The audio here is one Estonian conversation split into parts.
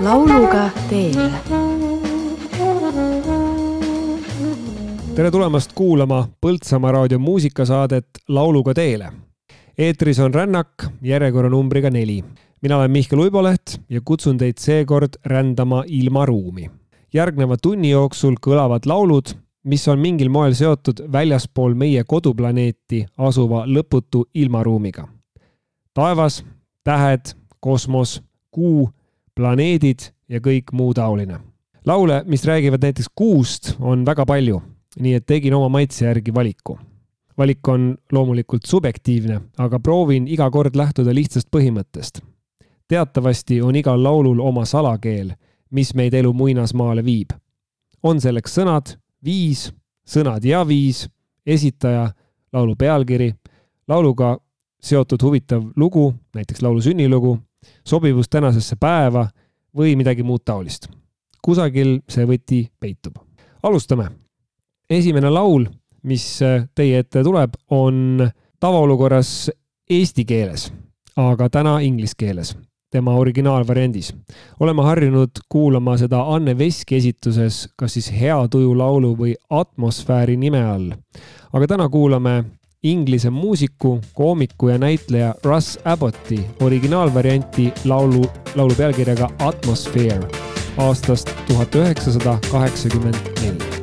lauluga teele. tere tulemast kuulama Põltsamaa raadio muusikasaadet Lauluga teele. eetris on Rännak järjekorranumbriga neli. mina olen Mihkel Uiboleht ja kutsun teid seekord rändama ilmaruumi. järgneva tunni jooksul kõlavad laulud, mis on mingil moel seotud väljaspool meie koduplaneeti asuva lõputu ilmaruumiga. taevas, tähed, kosmos, kuu, planeedid ja kõik muu taoline. laule, mis räägivad näiteks kuust, on väga palju, nii et tegin oma maitse järgi valiku. valik on loomulikult subjektiivne, aga proovin iga kord lähtuda lihtsast põhimõttest. teatavasti on igal laulul oma salakeel, mis meid elu muinasmaale viib. on selleks sõnad, viis, sõnad ja viis, esitaja, laulu pealkiri, lauluga seotud huvitav lugu, näiteks laulu sünnilugu sobivus tänasesse päeva või midagi muud taolist. kusagil see võti peitub. alustame. esimene laul, mis teie ette tuleb, on tavaolukorras eesti keeles, aga täna inglise keeles, tema originaalvariandis. oleme harjunud kuulama seda Anne Veski esituses, kas siis Hea tuju laulu või Atmosfääri nime all. aga täna kuulame Inglise muusiku, koomiku ja näitleja Russ Abbotti originaalvarianti laulu, laulu pealkirjaga Atmosphere aastast tuhat üheksasada kaheksakümmend neli.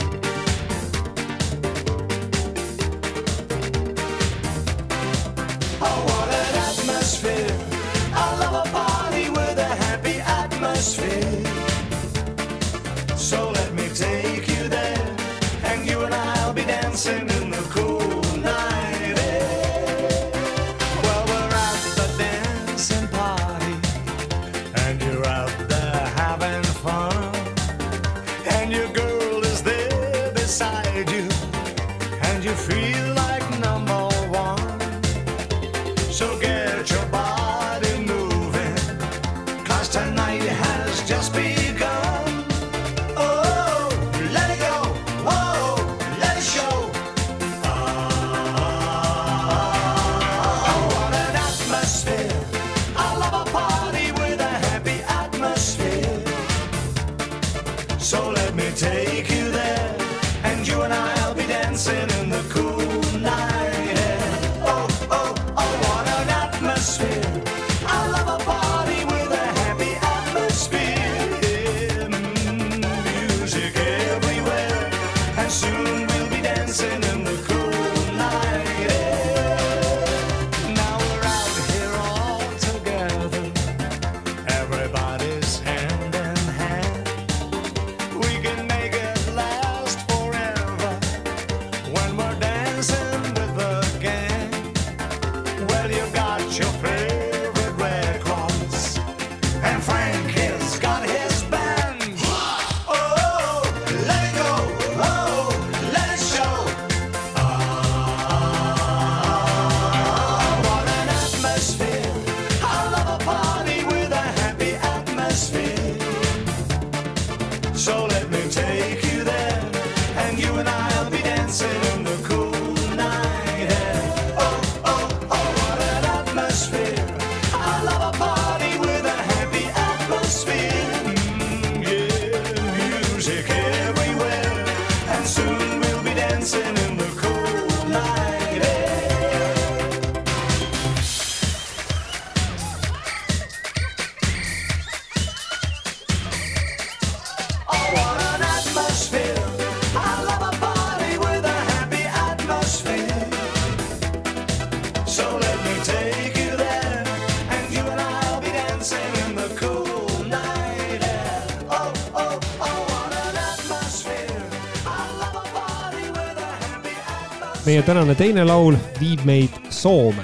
Meie tänane teine laul viib meid Soome.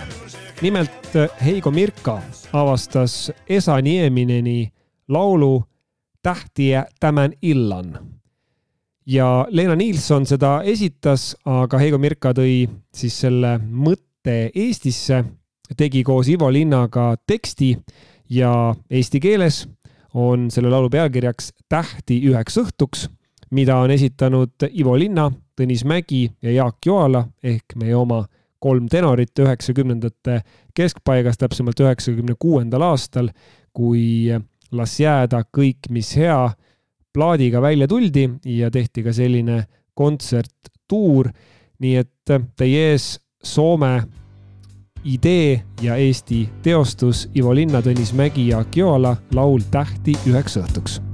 nimelt Heigo Mirka avastas Esa Niemineni laulu Tähtiä tämän illan. ja Leena Nilsson seda esitas, aga Heigo Mirka tõi siis selle mõtte Eestisse, tegi koos Ivo Linnaga teksti ja eesti keeles on selle laulu pealkirjaks Tähti üheks õhtuks, mida on esitanud Ivo Linna Tõnis Mägi ja Jaak Joala ehk meie oma kolm tenorit üheksakümnendate keskpaigas, täpsemalt üheksakümne kuuendal aastal, kui las jääda kõik, mis hea. plaadiga välja tuldi ja tehti ka selline kontserttuur. nii et teie ees Soome idee ja Eesti teostus Ivo Linna, Tõnis Mägi ja Kiola laul Tähti üheks õhtuks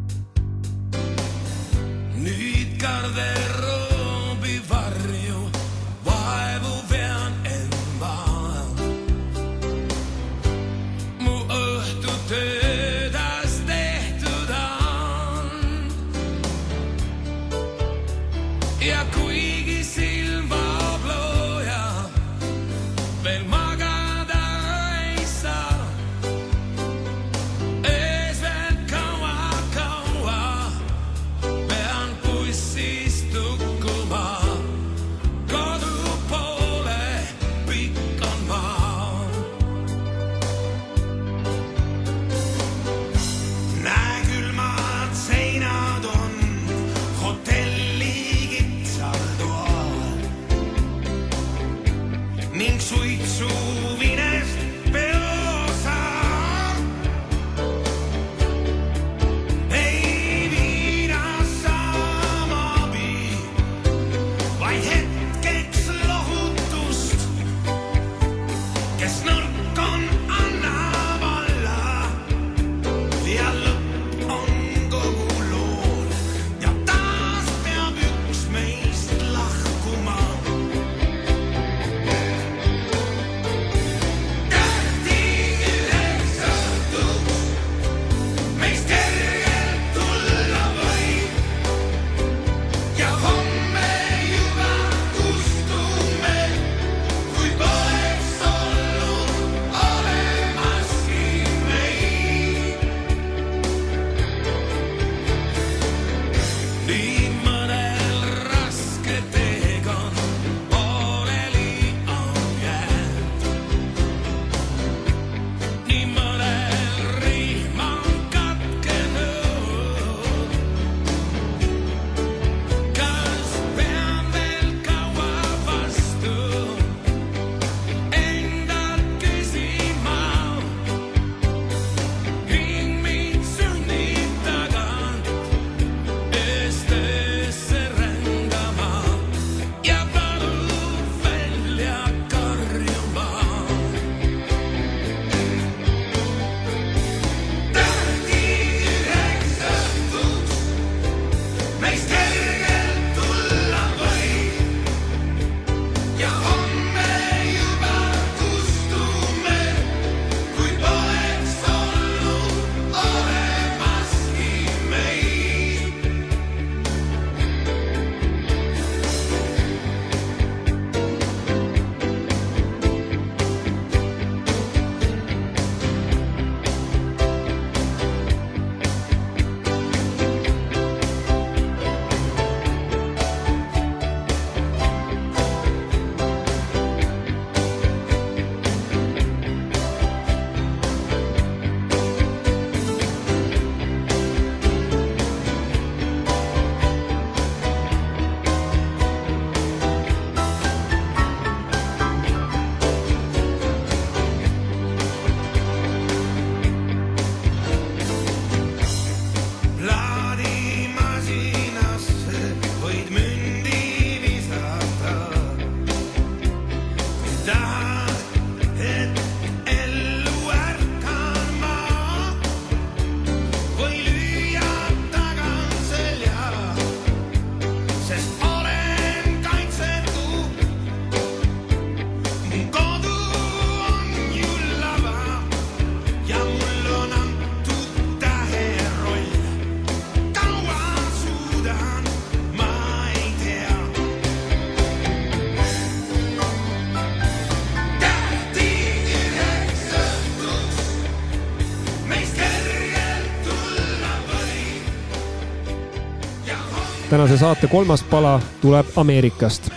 tänase saate kolmas pala tuleb Ameerikast.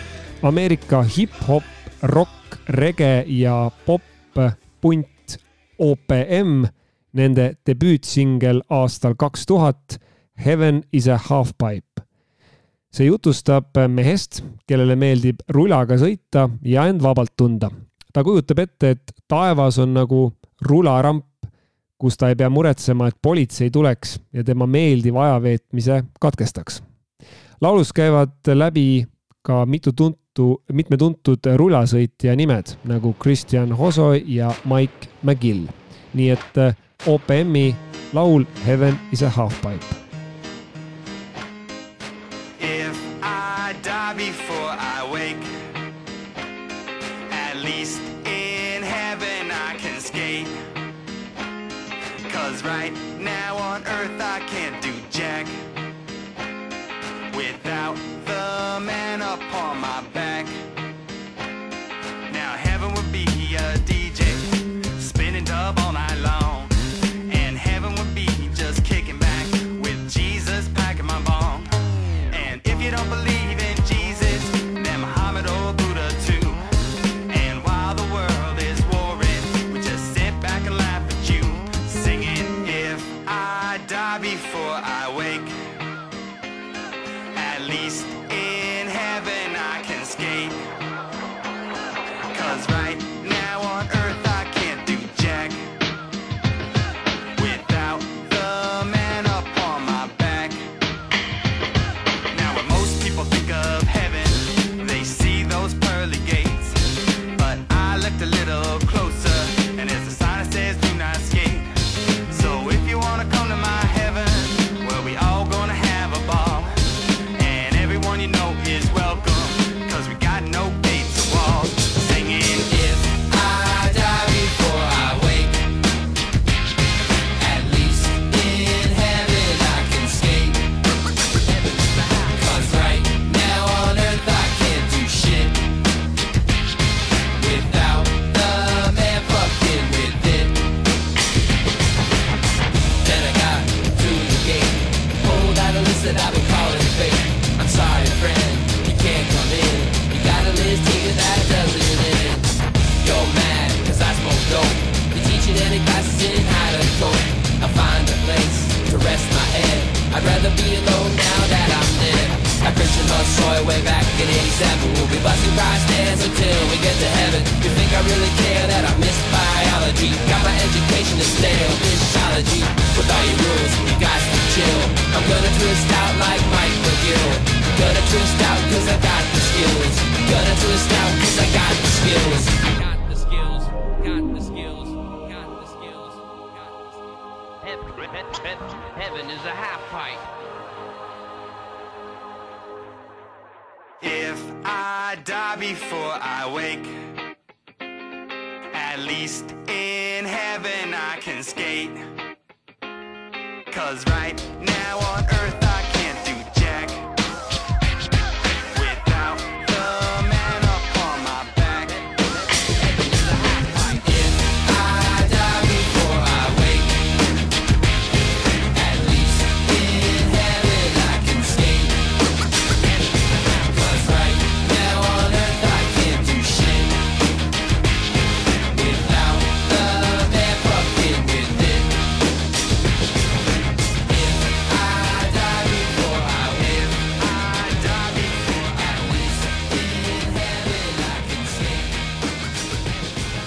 Ameerika hip-hop, rock, rege ja pop punt OPM, nende debüütsingel aastal kaks tuhat Heaven is a halfpipe. see jutustab mehest, kellele meeldib rulaga sõita ja end vabalt tunda. ta kujutab ette, et taevas on nagu rularamp, kus ta ei pea muretsema, et politsei tuleks ja tema meeldiva ajaveetmise katkestaks laulus käivad läbi ka mitu tuntu, mitme tuntud rulasõitja nimed nagu Kristjan Hoso ja Mike McGill. nii et eh, OPM-i laul Heaven is a halfpipe. If I die before I wake, at least in heaven I can skate. Cause right now on earth I can't a man upon my back.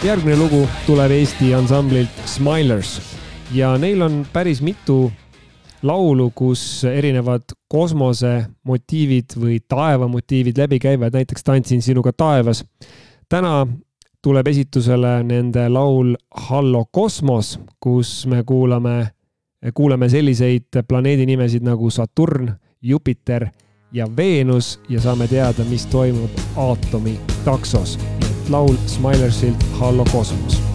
järgmine lugu tuleb Eesti ansamblilt Smilers. Ja neil on päris mitu laulu, kus erinevad kosmosemotiivid või taevamotiivid läbi käivad, näiteks Tantsin sinuga taevas. täna tuleb esitusele nende laul Hallo kosmos, kus me kuulame, kuuleme selliseid planeedinimesid nagu Saturn, Jupiter ja Veenus ja saame teada, mis toimub aatomi taksos. ja laul Smilersilt Hallo kosmos.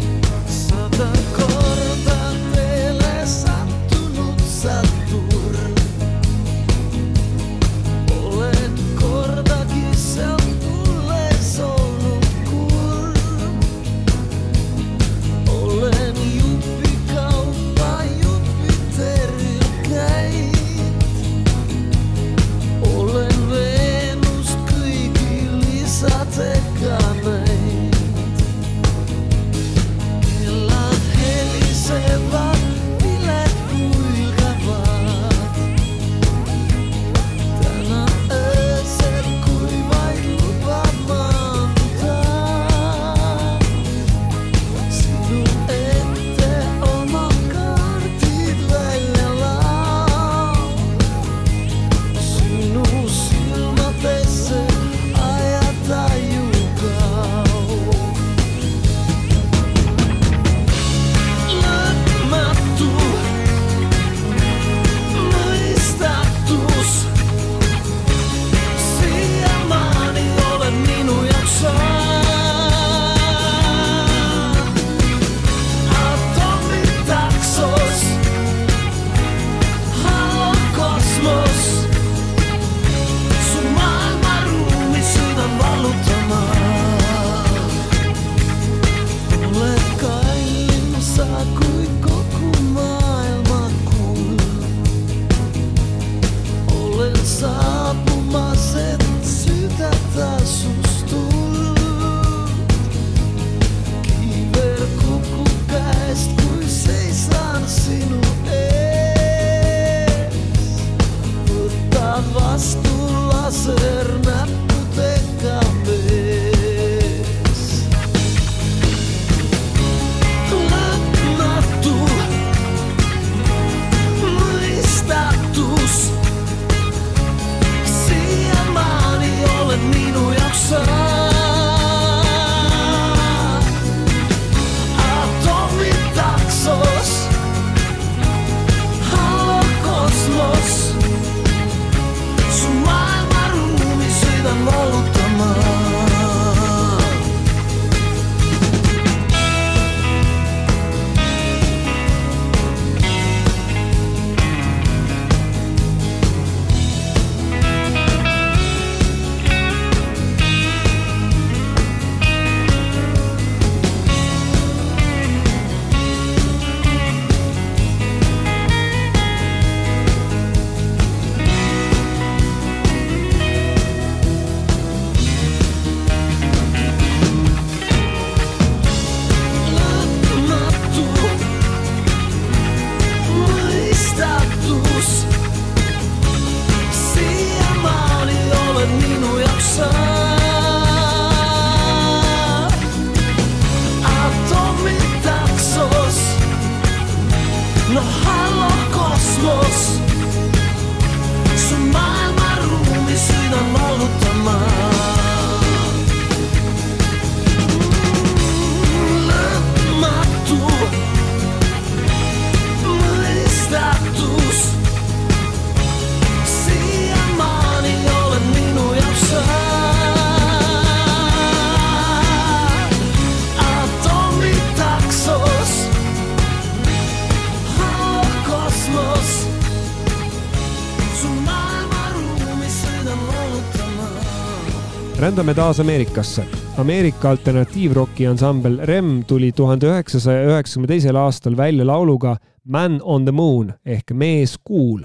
Rändame taas Ameerikasse. Ameerika alternatiivroki ansambel Rem tuli tuhande üheksasaja üheksakümne teisel aastal välja lauluga Man on the Moon ehk Mees kuul.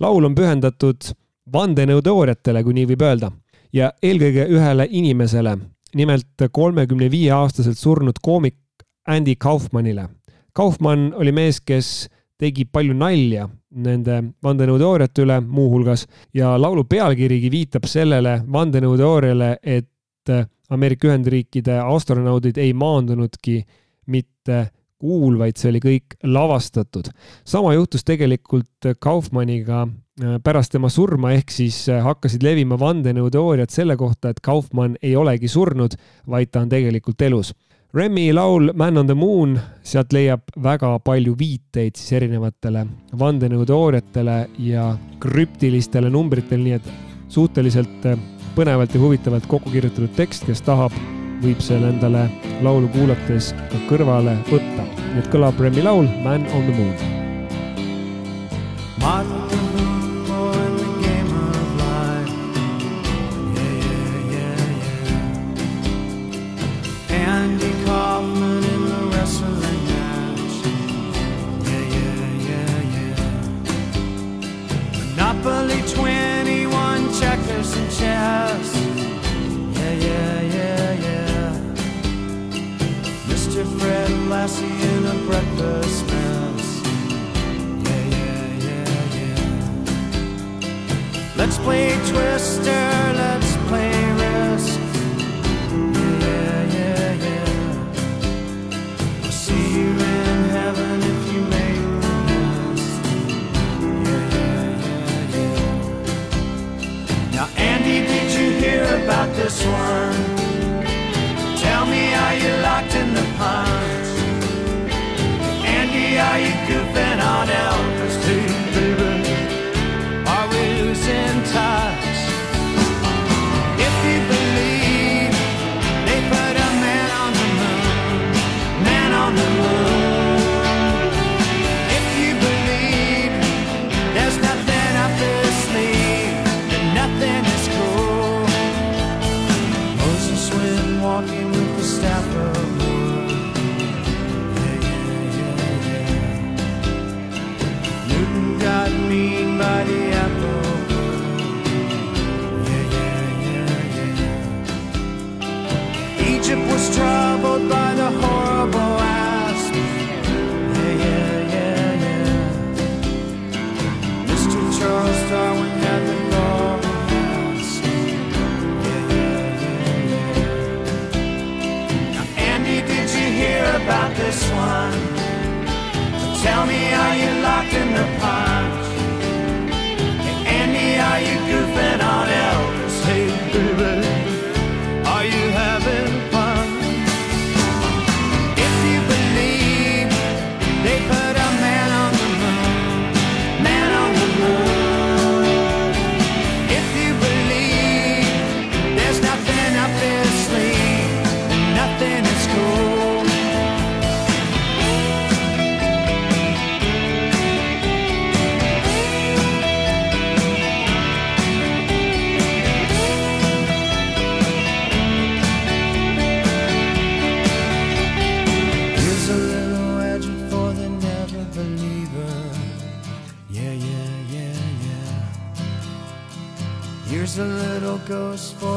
laul on pühendatud vandenõuteooriatele, kui nii võib öelda, ja eelkõige ühele inimesele, nimelt kolmekümne viie aastaselt surnud koomik Andy Kaufmanile. Kaufmann oli mees, kes tegi palju nalja nende vandenõuteooriate üle muuhulgas ja laulu pealkirigi viitab sellele vandenõuteooriale, et Ameerika Ühendriikide astronaudid ei maandunudki mitte kuul, vaid see oli kõik lavastatud. sama juhtus tegelikult Kaufmanniga äh, pärast tema surma, ehk siis äh, hakkasid levima vandenõuteooriad selle kohta, et Kaufmann ei olegi surnud, vaid ta on tegelikult elus Remi laul Man on the Moon, sealt leiab väga palju viiteid siis erinevatele vandenõuteooriatele ja krüptilistele numbritele, nii et suhteliselt äh, põnevalt ja huvitavalt kokku kirjutatud tekst, kes tahab, võib selle endale laulu kuulates kõrvale võtta. nii et kõlab Remi laul Man on the Moon. Tell me, are you locked in the punch?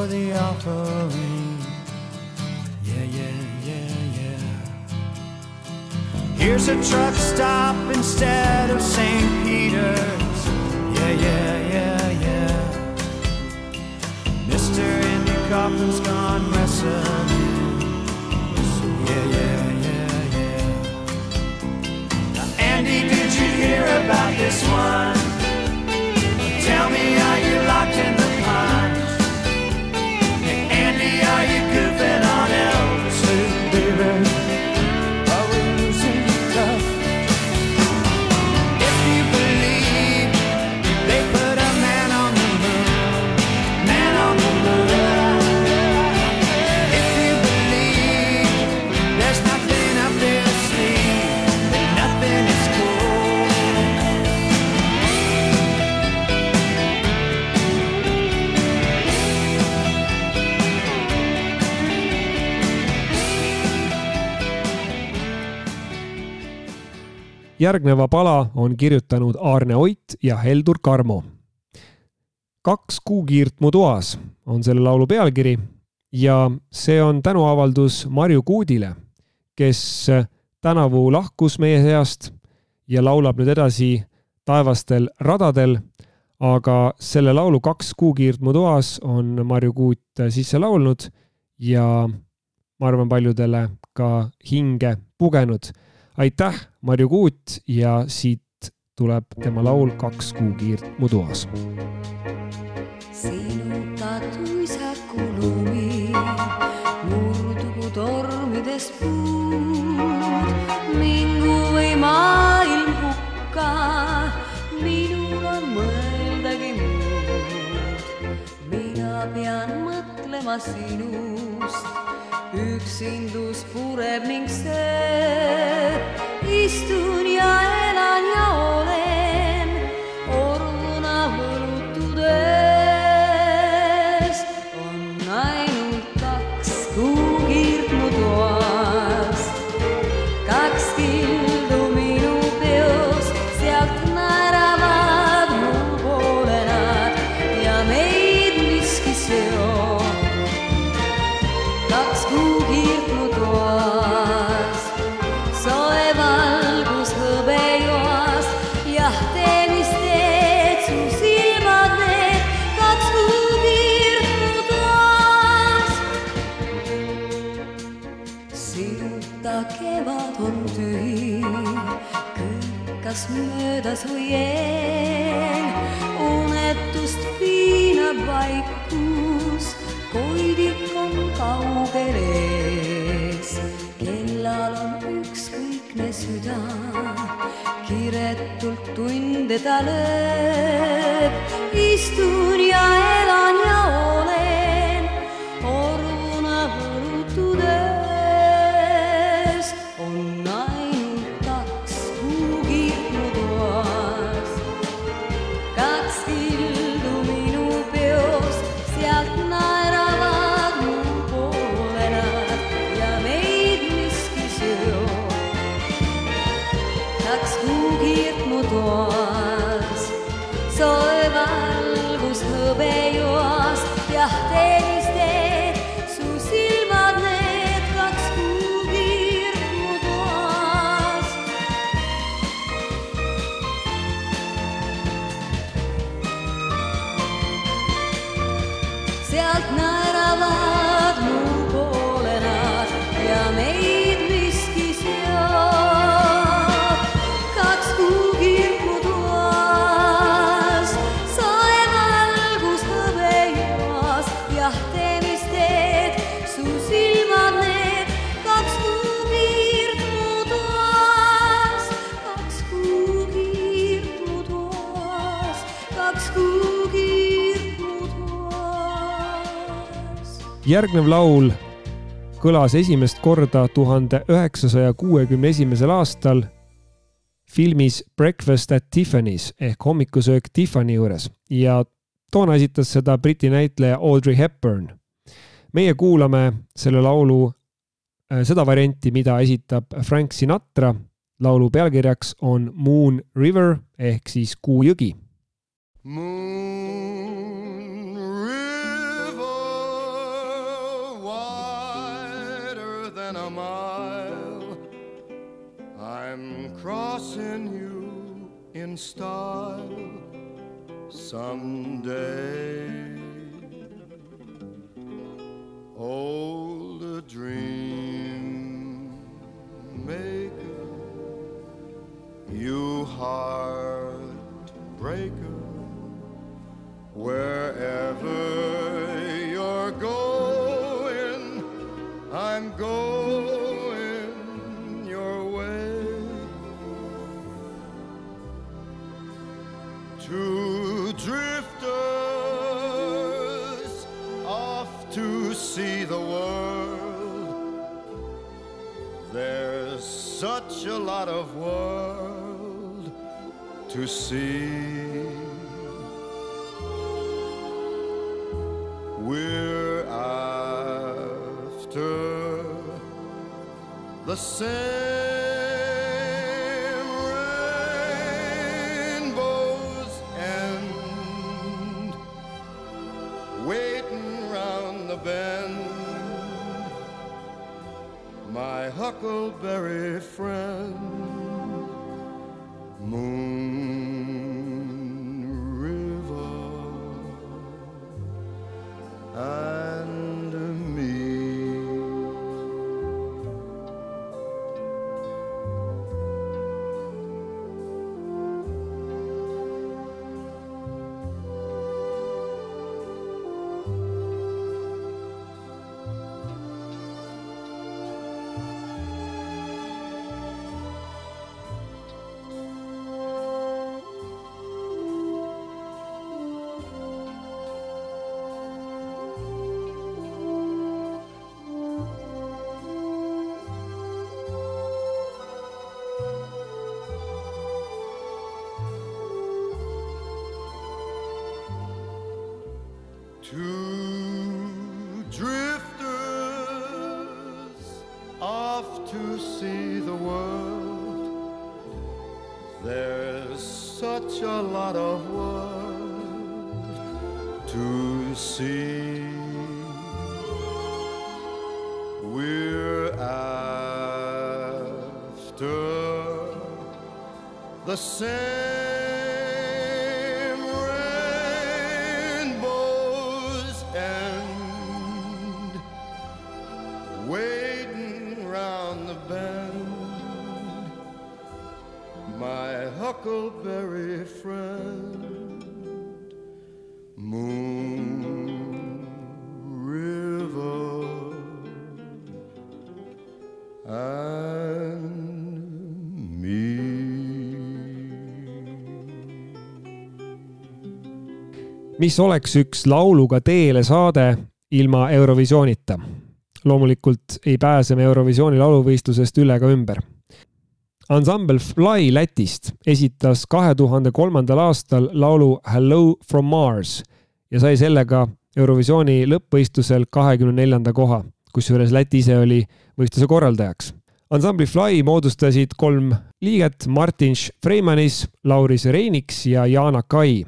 The offering. Yeah, yeah, yeah, yeah. Here's a truck stop instead of St. Peter's. Yeah, yeah, yeah, yeah. Mr. Andy Kaufman's gone wrestling. Yeah, yeah, yeah, yeah. Now, Andy, did you hear about this one? Tell me, are järgneva pala on kirjutanud Aarne Oit ja Heldur Karmo. kaks kuukiirt mu toas on selle laulu pealkiri ja see on tänuavaldus Marju Kuudile, kes tänavu lahkus meie seast ja laulab nüüd edasi taevastel radadel. aga selle laulu Kaks kuukiirt mu toas on Marju Kuut sisse laulnud ja ma arvan, paljudele ka hinge pugenud. Aitäh, Marju Kuut ja siit tuleb tema laul Kaks kuukiirt mu toas. sinuta tuisaku lumi, murdugu tormides puud, mingu või maailm hukka, minul on mõeldagi muud. mina pean mõtlema sinust, üksindus pureb ning see, istun ja möödas või eel, unetust piinab vaikus, koidik on kaugel ees. kellal on ükskõikne süda, kiretult tunde ta lööb, istun ja elan ja järgnev laul kõlas esimest korda tuhande üheksasaja kuuekümne esimesel aastal filmis Breakfast at Tiffany's ehk hommikusöök Tiffany juures ja toona esitas seda Briti näitleja Audrey Hepburn. meie kuulame selle laulu äh, seda varianti, mida esitab Frank Sinatra. laulu pealkirjaks on Moon River ehk siis Kuu jõgi Moon crossing you in style someday. Old dream maker, you heartbreaker. Wherever such a lot of world to see. We're after the same huckleberry friend, Moon the same mis oleks üks lauluga teele saade ilma Eurovisioonita? loomulikult ei pääse me Eurovisiooni lauluvõistlusest üle ega ümber. ansambel Fly Lätist esitas kahe tuhande kolmandal aastal laulu Hello from Mars ja sai sellega Eurovisiooni lõppvõistlusel kahekümne neljanda koha, kusjuures Läti ise oli võistluse korraldajaks. ansambli Fly moodustasid kolm liiget Martin Freimanis, Lauris Reiniks ja Yana Kai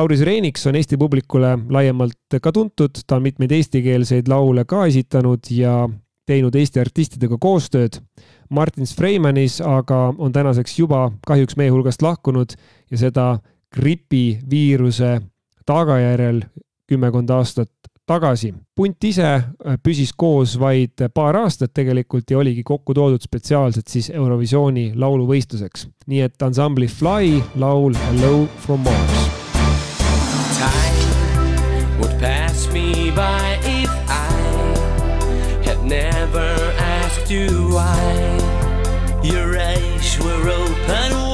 Lauris Reiniks on Eesti publikule laiemalt ka tuntud, ta on mitmeid eestikeelseid laule ka esitanud ja teinud Eesti artistidega koostööd. Martin Freimanis aga on tänaseks juba kahjuks meie hulgast lahkunud ja seda gripiviiruse tagajärjel kümmekond aastat tagasi. punt ise püsis koos vaid paar aastat tegelikult ja oligi kokku toodud spetsiaalselt siis Eurovisiooni lauluvõistluseks. nii et ansambli Fly laul Hello from Mars me by if I had never asked you why. Your eyes were open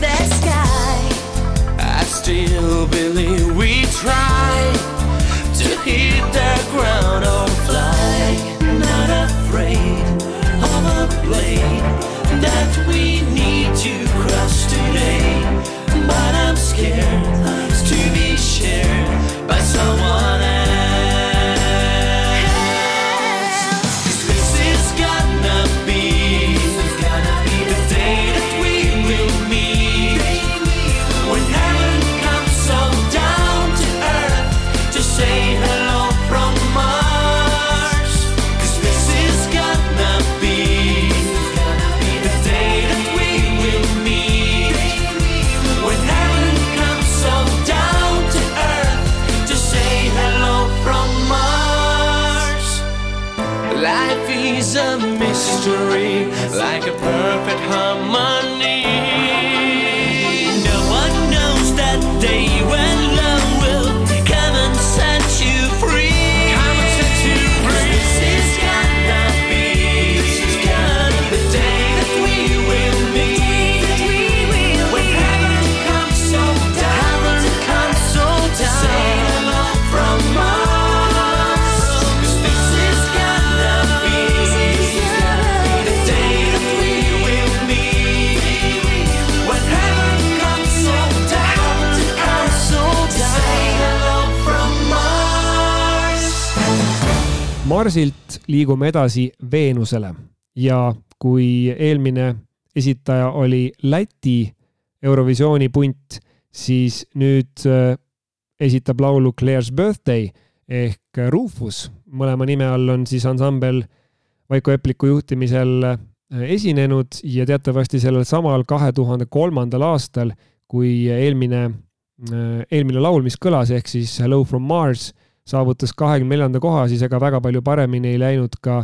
that liigume edasi Veenusele ja kui eelmine esitaja oli Läti Eurovisiooni punt, siis nüüd äh, esitab laulu Claire's Birthday ehk Rufus. mõlema nime all on siis ansambel Vaiko Epliku juhtimisel äh, esinenud ja teatavasti sellel samal kahe tuhande kolmandal aastal, kui eelmine, eelmine laul, mis kõlas, ehk siis Hello from Mars, saavutas kahekümne neljanda koha, siis ega väga palju paremini ei läinud ka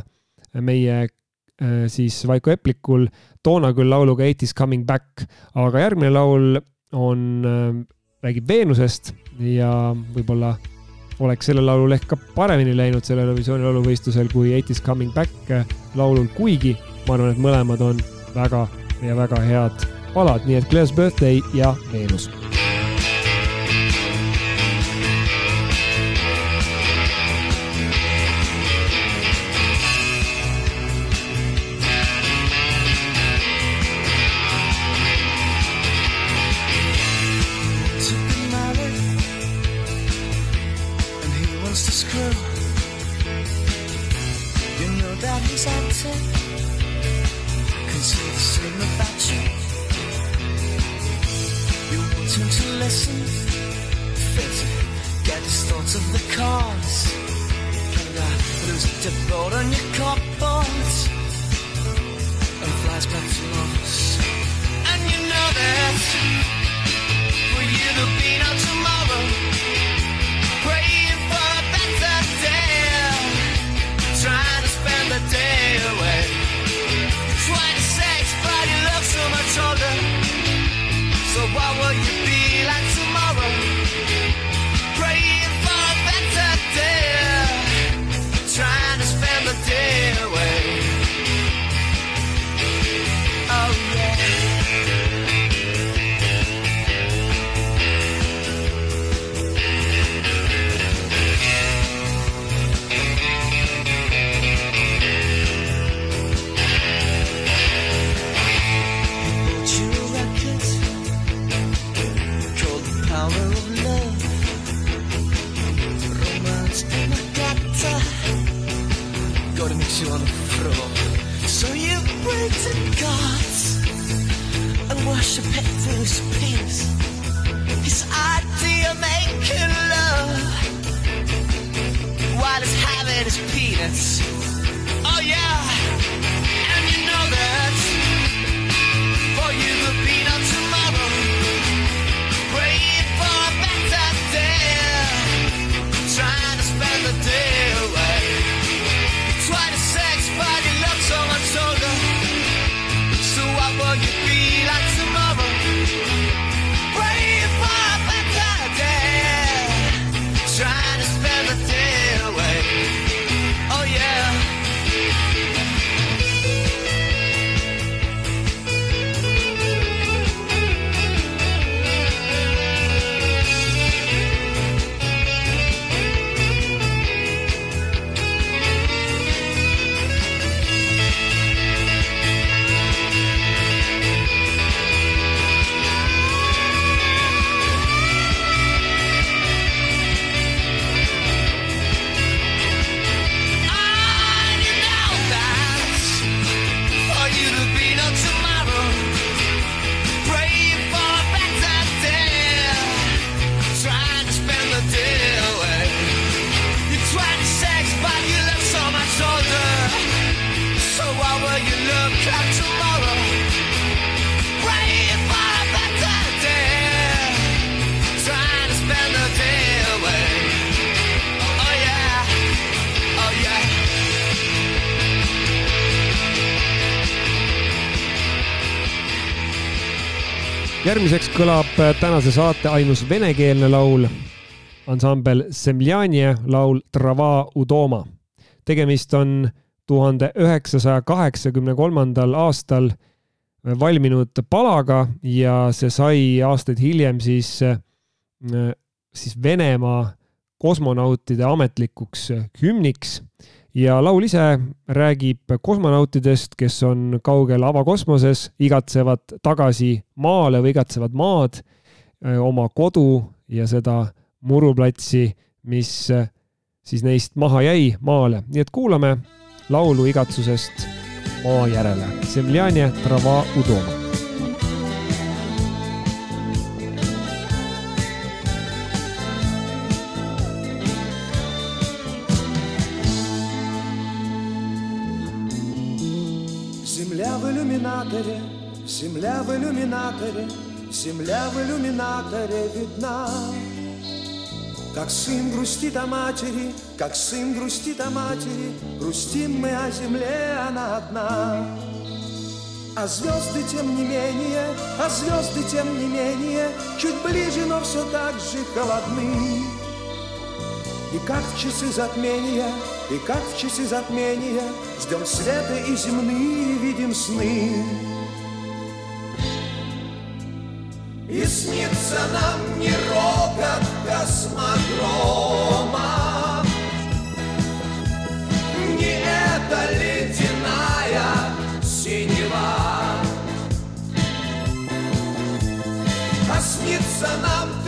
meie äh, siis Vaiko Eplikul, toona küll lauluga Eight is coming back, aga järgmine laul on, räägib Veenusest ja võib-olla oleks sellel laulul ehk ka paremini läinud sellel Eurovisiooni lauluvõistlusel kui Eight is coming back laulul, kuigi ma arvan, et mõlemad on väga ja väga head palad, nii et Claire's Birthday ja Veenus floor. So you pray to God and worship it through his peace. His idea making love while he's having his peanuts. Oh yeah, and you know that järgmiseks kõlab äh, tänase saate ainus venekeelne laul, ansambel Semljanje laul Trava Udoma. tegemist on tuhande üheksasaja kaheksakümne kolmandal aastal valminud palaga ja see sai aastaid hiljem siis, siis Venemaa kosmonautide ametlikuks hümniks ja laul ise räägib kosmonautidest, kes on kaugel avakosmoses, igatsevad tagasi maale või igatsevad maad, oma kodu ja seda muruplatsi, mis siis neist maha jäi maale, nii et kuulame laulu igatsusest maa järele. Semljanje trava udoma. Иллюминаторе, земля в иллюминаторе, земля в иллюминаторе видна. Как сын грустит о матери, как сын грустит о матери, грустим мы о земле, она одна. А звезды тем не менее, а звезды тем не менее, чуть ближе, но все так же холодны. И как в часы затмения, и как в часы затмения Ждем света и земные видим сны. И снится нам не рокот космодрома, Не эта ледяная синева, А снится нам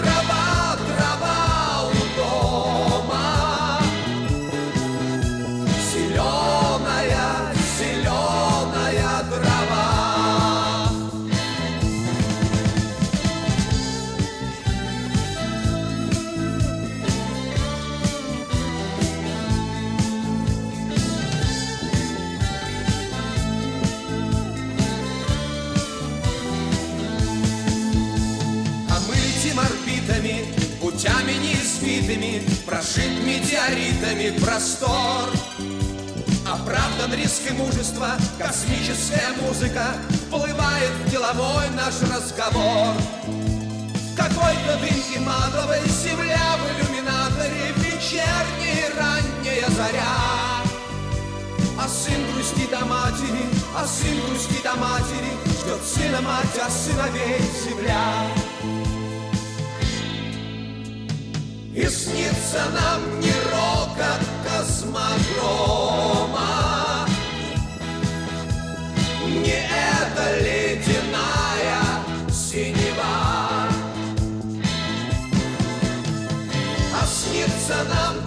Прошит метеоритами простор. Оправдан риск и мужество, космическая музыка Вплывает в деловой наш разговор. Какой-то дымке матовой земля в иллюминаторе Вечерняя ранняя заря. А сын грустит о матери, а сын грустит о матери, Ждет сына мать, а сыновей земля. И снится нам не рокот космодрома, Не эта ледяная синева, А снится нам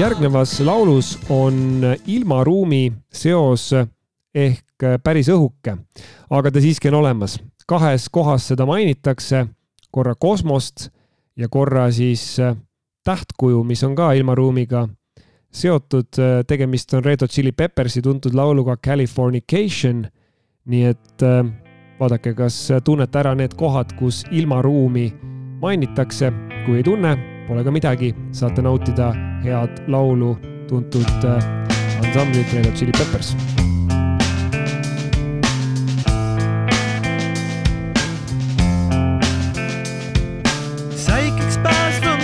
järgnevas laulus on ilmaruumi seos ehk päris õhuke, aga ta siiski on olemas. kahes kohas seda mainitakse, korra kosmost ja korra siis tähtkuju, mis on ka ilmaruumiga seotud. tegemist on Red Hot Chili Peppersi tuntud lauluga Californication. nii et äh, vaadake, kas tunnete ära need kohad, kus ilmaruumi mainitakse. kui ei tunne, pole ka midagi, saate nautida head laulu tuntud äh, ansamblit Red Hot Chili Peppers. Psychic spies from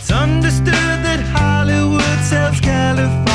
It's understood that Hollywood sells California.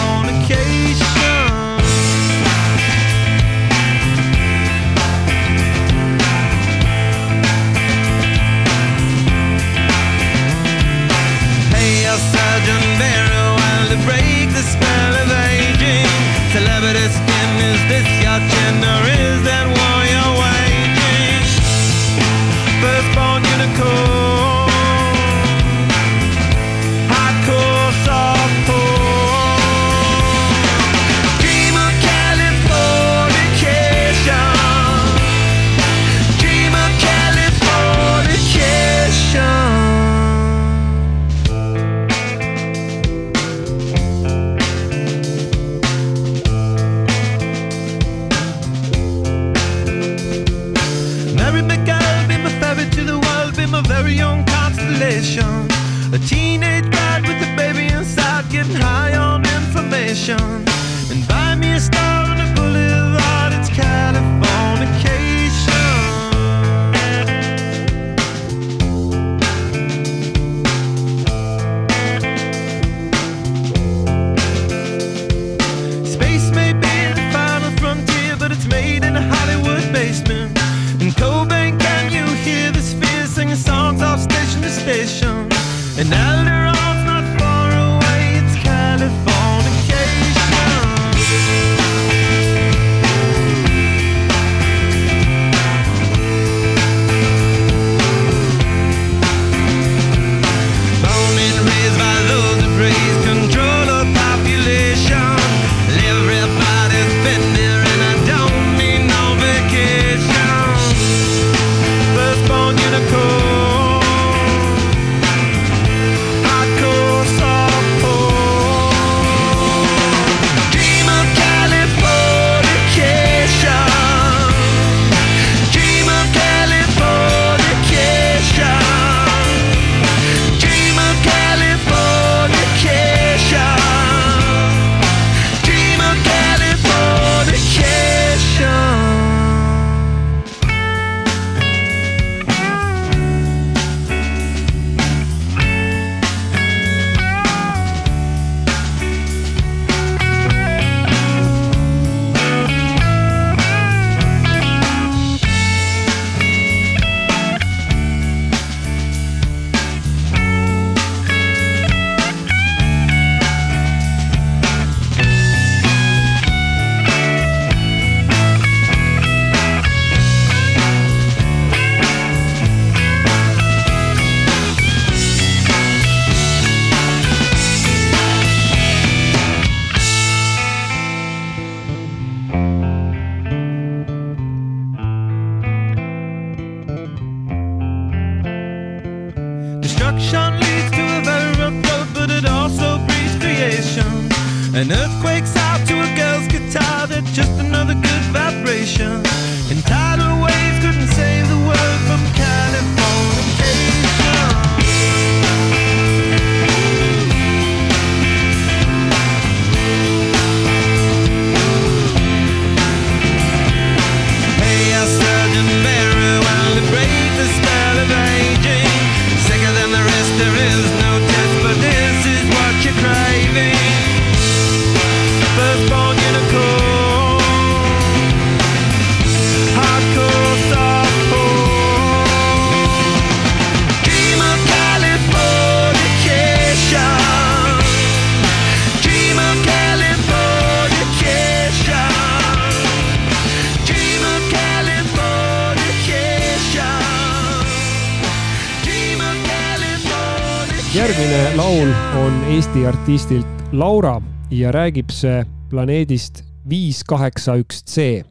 järgmine laul on Eesti artistilt Laura ja räägib see planeedist viis kaheksa üks C.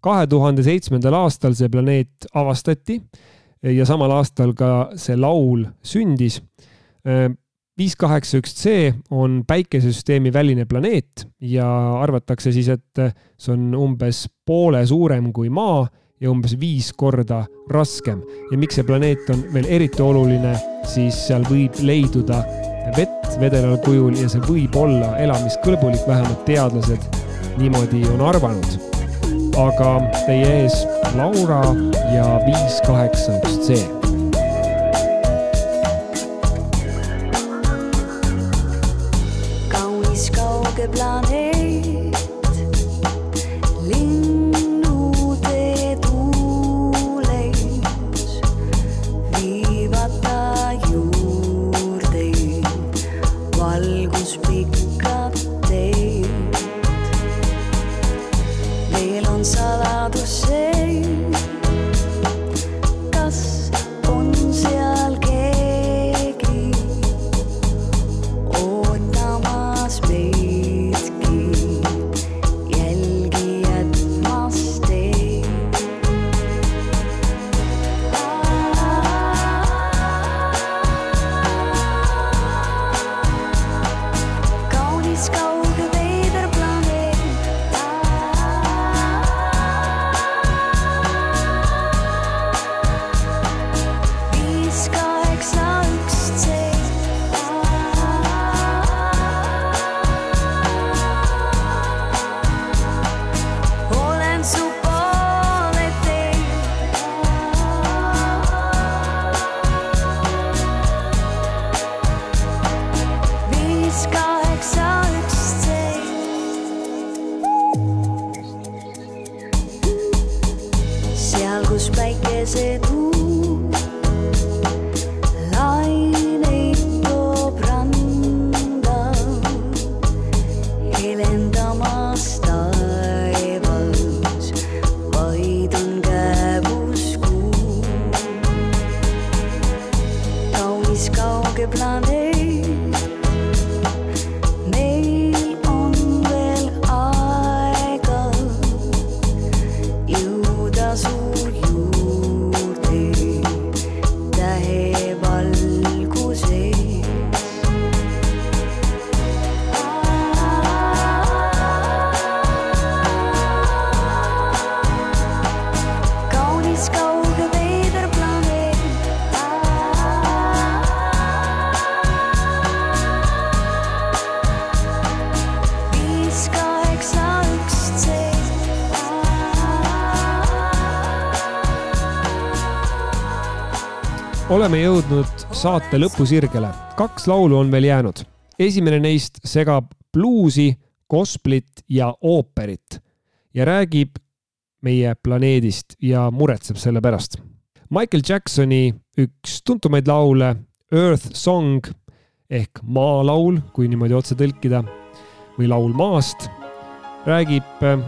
kahe tuhande seitsmendal aastal see planeet avastati ja samal aastal ka see laul sündis. viis kaheksa üks C on päikesesüsteemi väline planeet ja arvatakse siis, et see on umbes poole suurem kui Maa ja umbes viis korda raskem. ja miks see planeet on veel eriti oluline, siis seal võib leiduda vett vedeleval kujul ja see võib olla elamiskõlbulik, vähemalt teadlased niimoodi on arvanud. aga teie ees Laura ja viis kaheksakümmend C oleme jõudnud saate lõpusirgele, kaks laulu on veel jäänud. esimene neist segab bluusi, gosplit ja ooperit ja räägib meie planeedist ja muretseb selle pärast. Michael Jacksoni üks tuntumaid laule Earth Song ehk maalaul, kui niimoodi otse tõlkida, või laul maast, räägib äh,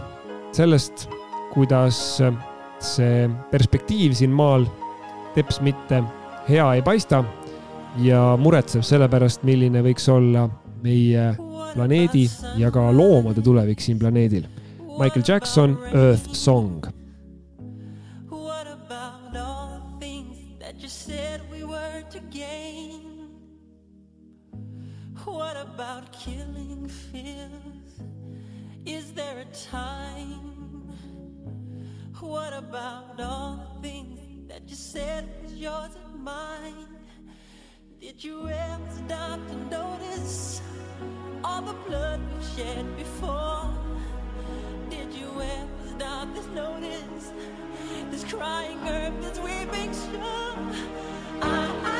sellest, kuidas äh, see perspektiiv siin maal teps mitte hea ei paista ja muretseb selle pärast, milline võiks olla meie planeedi ja ka loomade tulevik siin planeedil. Michael Jackson, Earth Song. Did you ever stop to notice all the blood we've shed before? Did you ever stop to notice this crying earth, this weeping shore? What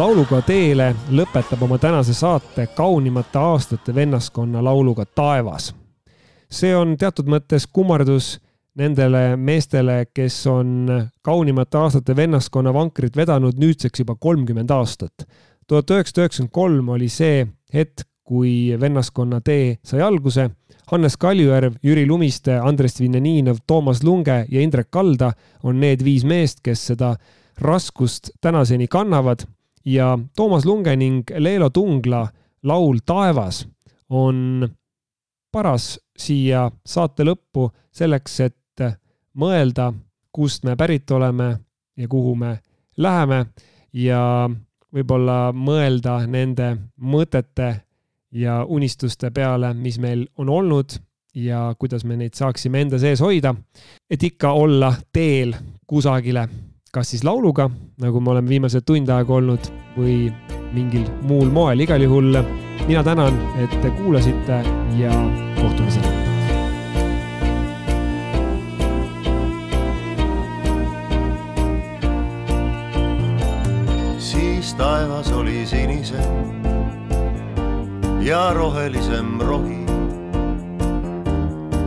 lauluga teele lõpetab oma tänase saate kaunimate aastate vennaskonna lauluga Taevas. see on teatud mõttes kummardus nendele meestele, kes on kaunimate aastate vennaskonna vankrit vedanud nüüdseks juba kolmkümmend aastat. tuhat üheksasada üheksakümmend kolm oli see hetk, kui vennaskonna tee sai alguse. Hannes Kaljujärv, Jüri Lumiste, Andres Vinjaninov, Toomas Lunge ja Indrek Kalda on need viis meest, kes seda raskust tänaseni kannavad ja Toomas Lunge ning Leelo Tungla laul Taevas on paras siia saate lõppu selleks, et mõelda, kust me pärit oleme ja kuhu me läheme. Ja võib-olla mõelda nende mõtete ja unistuste peale, mis meil on olnud ja kuidas me neid saaksime enda sees hoida, et ikka olla teel kusagile, kas siis lauluga, nagu me oleme viimased tund aega olnud, või mingil muul moel, igal juhul mina tänan, et te kuulasite ja kohtumiseni. siis taevas oli sinisem ja rohelisem rohi.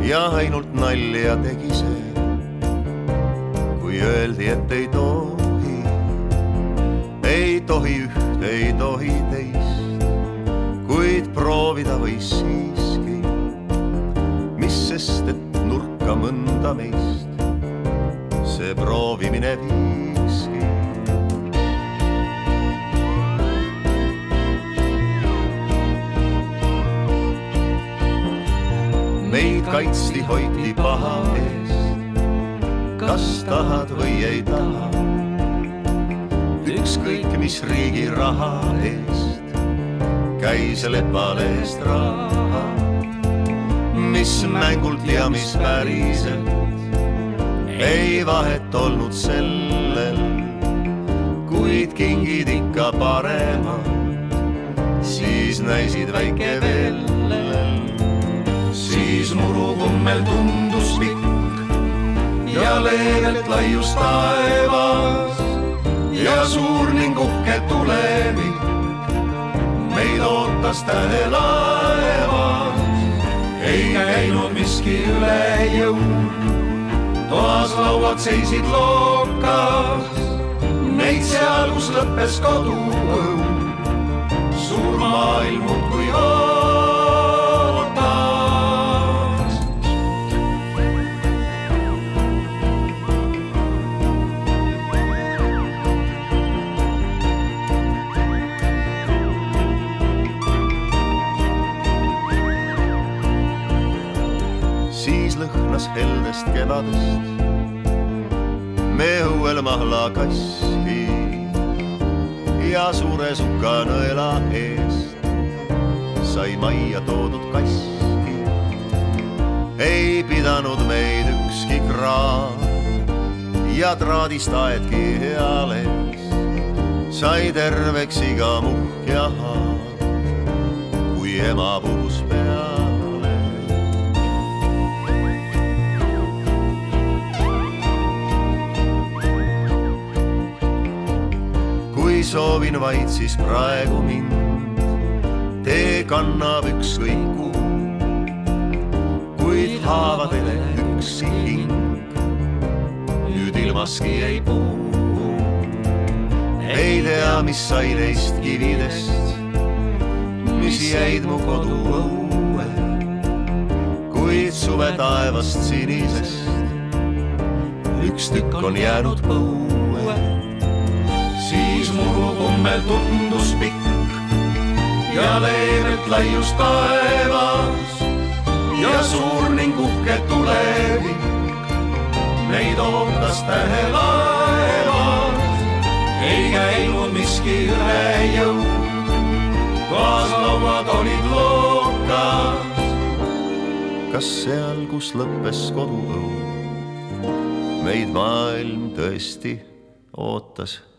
ja ainult nalja tegi see, kui öeldi, et ei tohi, ei tohi üht, ei tohi teist, kuid proovida võis siiski. mis sest, et nurka mõnda meist see proovimine viiski. meid kaitsti, hoiti paha eest. Kas tahad või ei taha? ükskõik mis riigi raha eest käis lepal eest raha, mis mängult ja mis päriselt ei vahet olnud sellel, kuid kingid ikka paremad, siis näisid väike veel siis murukummel tundus pikk ja leevelt laius taevas ja suur ning uhke tulevik meid ootas tähelaevas. ei käinud miski üle jõu, toas lauad seisid lookas, neid seal, kus lõppes koduõu, suur maailm muudkui ootas. Heldest kevadest me õuel mahlakaski ja suure sukanõela eest sai majja toodud kaski. ei pidanud meid ükski kraav ja traadist aedki eales sai terveks iga muhk ja haav, kui ema puhus peale. Soovin vaid, siis praegu mind. Tee kannab ükskõik kuhu, kuid haavadele üksi hing. Nüüd ilmaski ei puhu. ei tea, mis sai neist kividest, mis jäid mu koduõue, kuid suve taevast sinisest üks tükk on jäänud põue siis murukummel tundus pikk ja leevelt laius taevas ja suur ning uhke tulevik meid ootas tähelaevas. ei käinud miski üle jõu, kaaslauad olid lookas. kas seal, kus lõppes koduõu, meid maailm tõesti ootas